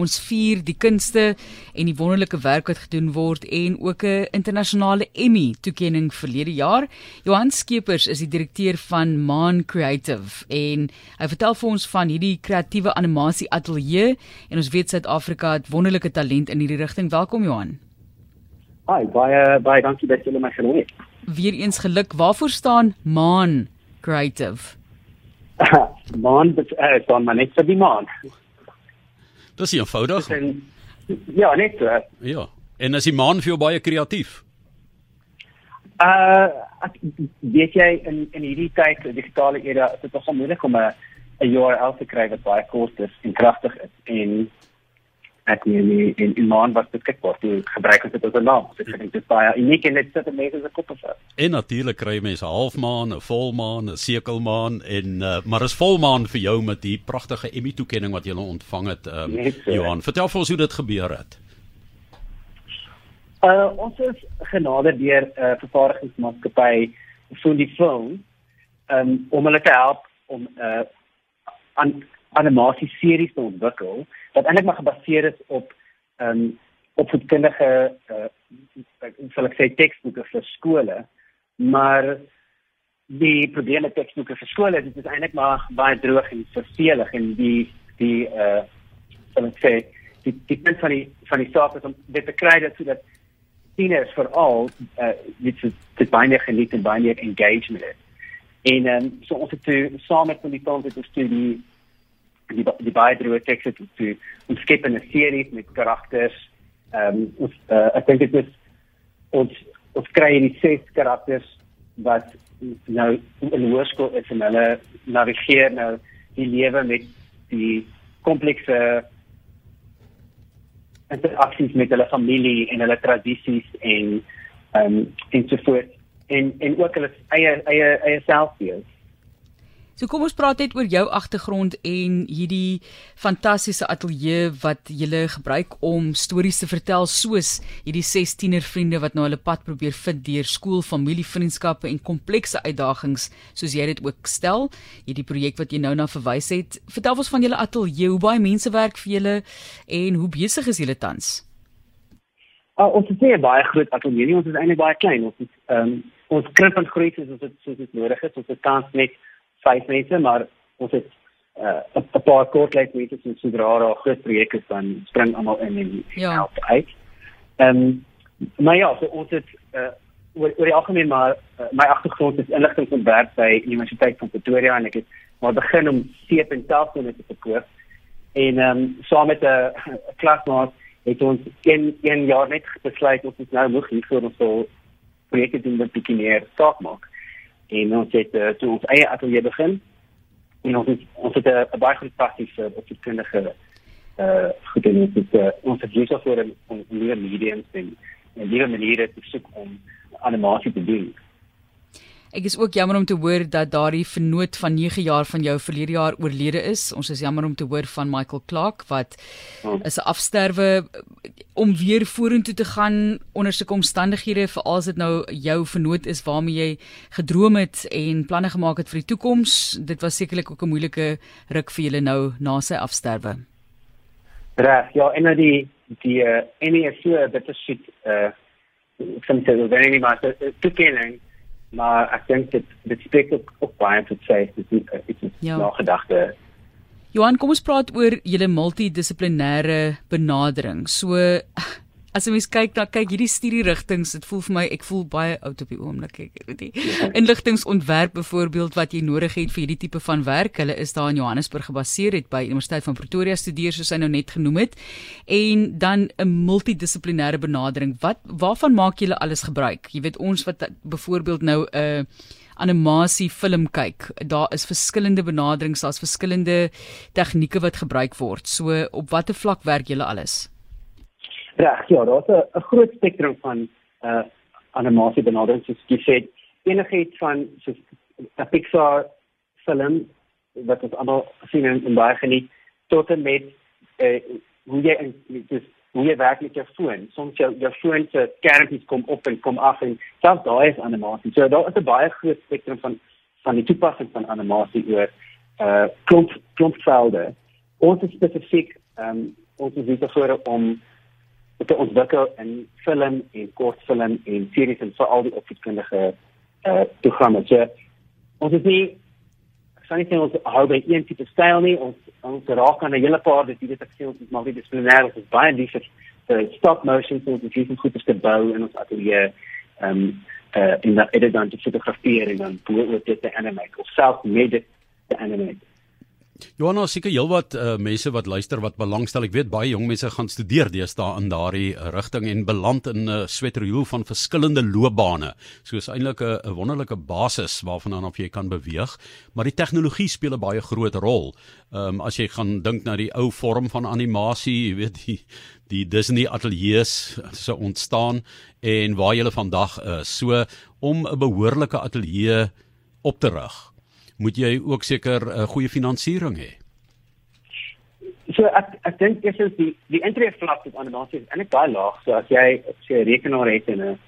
ons vier die kunste en die wonderlike werk wat gedoen word en ook 'n internasionale Emmy toekenning verlede jaar. Johan Skeepers is die direkteur van Man Creative en hy vertel vir ons van hierdie kreatiewe animasie ateljee en ons weet Suid-Afrika het wonderlike talent in hierdie rigting. Welkom Johan. Hi, baie baie dankie dat julle my genooi het. Weereens geluk. Waarvoor staan Man Creative? maan dit uh, staan maar net vir die maan. Dis eenvoudig. En, ja, net so. Ja. En is die maan vir jou baie kreatief? Uh ek weet jy in in hierdie tyd, die digitale era, is dit nogal moeilik om 'n 'n URL te kry wat baie kostes en kragtig is en ek meen in in, in maan wat beskikbaar toe gebruik het as 'n naam. So ek dink dit is baie uniek en dit sit mense se koppe vas. En natuurlik kry mense halfmaan, 'n volmaan, 'n sekelmaan en uh, maar is volmaan vir jou met die pragtige Emmy toekenning wat jy nou ontvang het, um, Net so. Johan. Vertel vir ons hoe dit gebeur het. Uh ons is genade deur 'n uh, vervaardigingsmaatskappy vir die film um, om hulle te help om 'n uh, an animasie series te ontwikkel wat eintlik maar gebaseer is op ehm um, opvoedkundige uh sal ek sê teksboeke vir skole maar die probleem met teksboeke vir skole dit is eintlik maar baie droog en vervelig en die die uh sal ek sê die die punt van die van die saak is om dit te kry dat sodat tieners veral uh dit is dit baie geniet en baie engagement het. En ehm um, so ons het toe saam met die tons het ons toe die die baie droë tekste toe toe ons skep 'n serie met karakters. Ehm um, ons uh, ek dink dit is ons ons kry die ses karakters wat nou in hoërskool is en hulle navigeer nou die lewe met die komplekse interaksies met hulle familie en hulle tradisies en ehm um, en so voort en en ook hulle eie eie eie selfbeeld. So kom ons praat net oor jou agtergrond en hierdie fantastiese ateljee wat jy gebruik om stories te vertel soos hierdie 16er vriende wat nou hulle pad probeer vind deur skool, familie, vriendskappe en komplekse uitdagings soos jy dit ook stel. Hierdie projek wat jy nou na verwys het. Vertel ons van julle ateljee, hoe baie mense werk vir julle en hoe besig is julle tans? Uh, ons het 'n baie groot ateljee, ons is eintlik baie klein. Ons is ehm um, ons krimp en groei soos dit soos dit nodig is. Ons het kans net vyf mense, maar ons het uh, 'n paar kortlike mense so sodra daar groot projekte is dan spring almal in en Ja. help uit. Ehm um, maar ja, so ons het uh, oor oor die algemeen maar uh, my agtergrond is inligtingontwerp by Universiteit van Pretoria en ek het maar begin om seep en selfsone te verkoop. En ehm um, saam met 'n klasmaat het ons een een jaar net besluit ons is nou moeg hiervoor ons wil projekte doen wat bietjie meer saak maak en ons het uh, toe ons eie ateljee begin en ons het, ons het 'n baie groot passie vir opvoedkundige uh goed en ons het uh, ons het hierso om om nuwe mediums en en nuwe maniere te soek om animasie te doen. Ek is ook jammer om te hoor dat daardie vernoot van 9 jaar van jou verlede jaar oorlede is. Ons is jammer om te hoor van Michael Clark wat Hmm. is 'n afsterwe om weer vorentoe te gaan onder sulke omstandighede veral as dit nou jou vernoot is waarmee jy gedroom het en planne gemaak het vir die toekoms. Dit was sekerlik ook 'n moeilike ruk vir julle nou na sy afsterwe. Reg, ja, en nou die die uh, is so dit is shit uh soms is dit nie maar te kenning maar ek dink dit dit spreek ook op baie tot sê dit is dit is Ja. nagedagte Johan, kom ons praat oor julle multidissiplinêre benadering. So as 'n mens kyk na kyk hierdie studie rigtings, dit voel vir my ek voel baie oud op die oomblik. Ek weet die inligtingontwerp byvoorbeeld wat jy nodig het vir hierdie tipe van werk. Hulle is daar in Johannesburg gebaseer het by Universiteit van Pretoria studeer soos hy nou net genoem het. En dan 'n multidissiplinêre benadering. Wat waarvan maak julle alles gebruik? Jy weet ons wat byvoorbeeld nou 'n uh, animasie film kyk. Daar is verskillende benaderings, daar's verskillende tegnieke wat gebruik word. So op watter vlak werk julle alles? Reg, ja, daar's 'n groot spektrum van uh animasie benaderings soos jy sê. Enigiets van soos 'n Pixar film wat ons almal sien en, en baie geniet tot en met uh hoe jy in dis hoe jy werk met jou foon. Soms jou jou foon se skermpies kom op en kom af en selfs daai is animasie. So daar is 'n baie groot spektrum van van die toepassing van animasie oor uh klomp klompvelde. Ons is spesifiek ehm um, ons is hier voor om te ontwikkel in film en kortfilm en series en vir al die opvoedkundige uh programme. So ons is nie sien jy ons hou by een tipe styl nie. Ons ons raak aan 'n hele paar dit ek sê ons is multidissiplinêr, ons is baie lief vir stop motion so ons het goed te bou in ons ateljee. Ehm um, uh in dat dit dan te fotografeer en dan bo dit te animate of self made te animate. Johanna, seker heelwat uh, mense wat luister wat belangstel. Ek weet baie jong mense gaan studeer deesdae in daardie rigting en beland in 'n uh, sweterwiel van verskillende loopbane. So is eintlik 'n wonderlike basis waarvan dan of jy kan beweeg, maar die tegnologie speel 'n baie groot rol. Ehm um, as jy gaan dink na die ou vorm van animasie, jy weet die die Disney ateljee's se ontstaan en waar jy vandag is. So om 'n behoorlike ateljee op te rig moet jy ook seker 'n uh, goeie finansiering hê. So ek ek dink dis is die die entry vlak op animasie is eintlik baie laag. So as jy sê 'n rekenaar het en 'n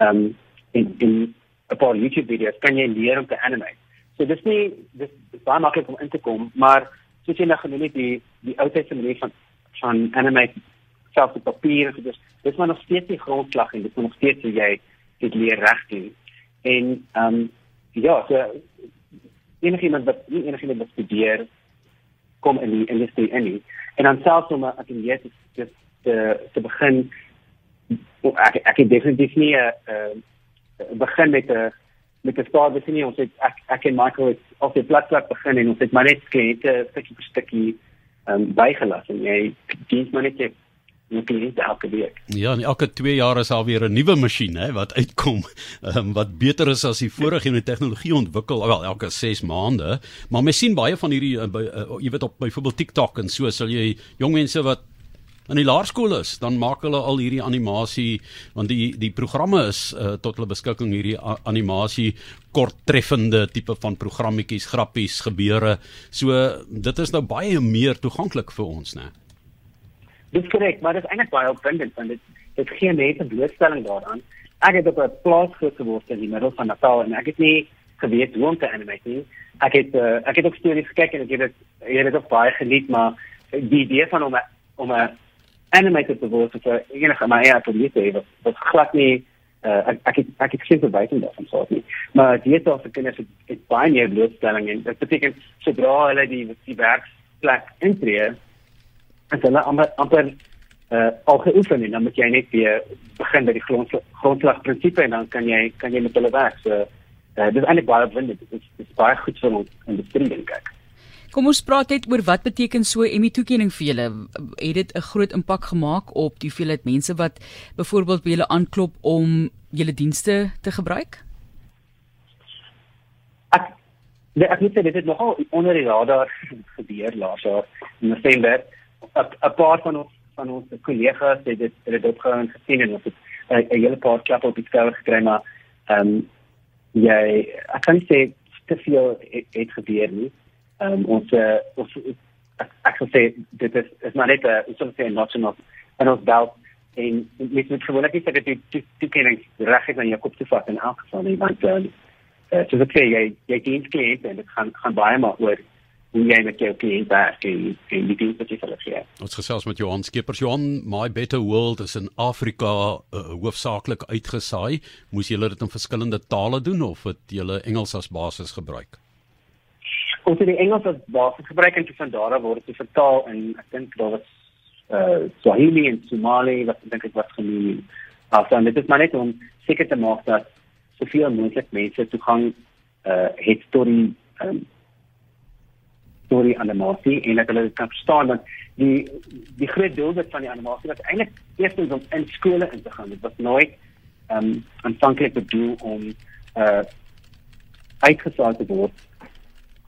ehm in in 'n paar YouTube video's kan jy leer om te animate. So dis nie dis baie maklik om in te kom, maar soos jy nou genoem het die die oudheidse manier van van animate selfs op papier so dis dis maar nog steeds die grondslag en dit moet nog steeds jy dit leer reg doen. En ehm um, ja, so enigiemand wat nie enigiemand wat studeer kom in die industrie in nie. En dan selfs om 'n atelier te te te, te begin ek ek het definitief nie 'n uh, begin met 'n met 'n start dis nie ons het ek ek en Michael het op die platform begin en ons het maar net kliënte stukkie vir stukkie um, bygelas en jy dien maar net nuutlik elke week. Ja, en elke 2 jaar is daar weer 'n nuwe masjien hè wat uitkom um, wat beter is as die vorige en die tegnologie ontwikkel wel elke 6 maande. Maar mens sien baie van hierdie uh, uh, jy weet op byvoorbeeld TikTok en so sal jy jong mense wat in die laerskool is, dan maak hulle al hierdie animasie want die die programme is uh, tot hulle beskikking hierdie animasie kort treffende tipe van programmetjies, grappies, gebeure. So dit is nou baie meer toeganklik vir ons, né? Dis korrek, maar dit is eintlik baie opwindend want dit dit gee 'n blootstelling daaraan. Ek het op 'n plaas groot geword in die middel van Natal en ek het nie geweet hoe om te animate nie. Ek het uh, ek het ook stories gekyk en ek het dit ek het dit baie geniet, maar die idee van om om 'n animator te word vir enige ja, tot nie te wat glad nie uh, ek ek het, ek het geen verwyting daarvan gehad nie. Maar die het ook gekenne vir dit baie meer blootstelling en dit beteken sodra hulle die die werksplek intree as hulle amper amper uh, al geoefen en dan moet jy net weer begin by die grondslag grondslagprinsipe en dan kan jy kan jy met hulle werk. So uh, dis eintlik baie wonderlik. Dit is is baie goed vir ons in die string dink ek. Kom ons praat net oor wat beteken so Emmy toekenning vir julle. Het dit 'n groot impak gemaak op die hoeveelheid mense wat byvoorbeeld by julle aanklop om julle dienste te gebruik? Ek nee, ek moet sê dit het nogal onder die radar gebeur laas jaar in November. 'n paar van ons van ons kollegas het dit het dit opgehou en gesien en ons het 'n hele paar klap op die skouer gekry maar ehm um, jy ek kan sê te veel het, het gebeur nie. Ehm um, ons uh, ons ek, ek sou sê dit is is maar net 'n so 'n national en ons bel en met met gewoonlik is dit die toekenning reg is aan jou kop te vat in elk geval nie want uh, uh, soos ek sê jy jy dien kliënte en dit gaan gaan baie maar oor hoe jy met jou kliënt werk en en die dienste wat jy hulle gee. Ons gesels met Johan Skeepers. Johan, My Better World is in Afrika uh, hoofsaaklik uitgesaai. Moes julle dit in verskillende tale doen of het julle Engels as basis gebruik? Ons het die Engels as basis gebruik en van daar af word dit vertaal en ek dink daar was uh Swahili en Somali wat ek dink ek wat genoem. Afdan dit is maar net om seker te maak dat soveel moontlik mense toegang uh het tot die um, storie animasie en dat hulle kan verstaan dat die die groot doelwit van die animasie was eintlik eerstens om in skole in te gaan. Dit was nooit ehm um, aanvanklik bedoel om uh uitgesaai te word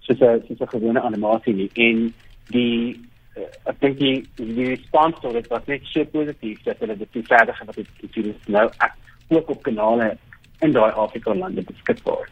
soos 'n soos 'n gewone animasie nie. En die uh, ek dink die die respons tot dit was net so positief dat hulle dit verder gaan wat dit nou ook op kanale in daai Afrika lande beskikbaar.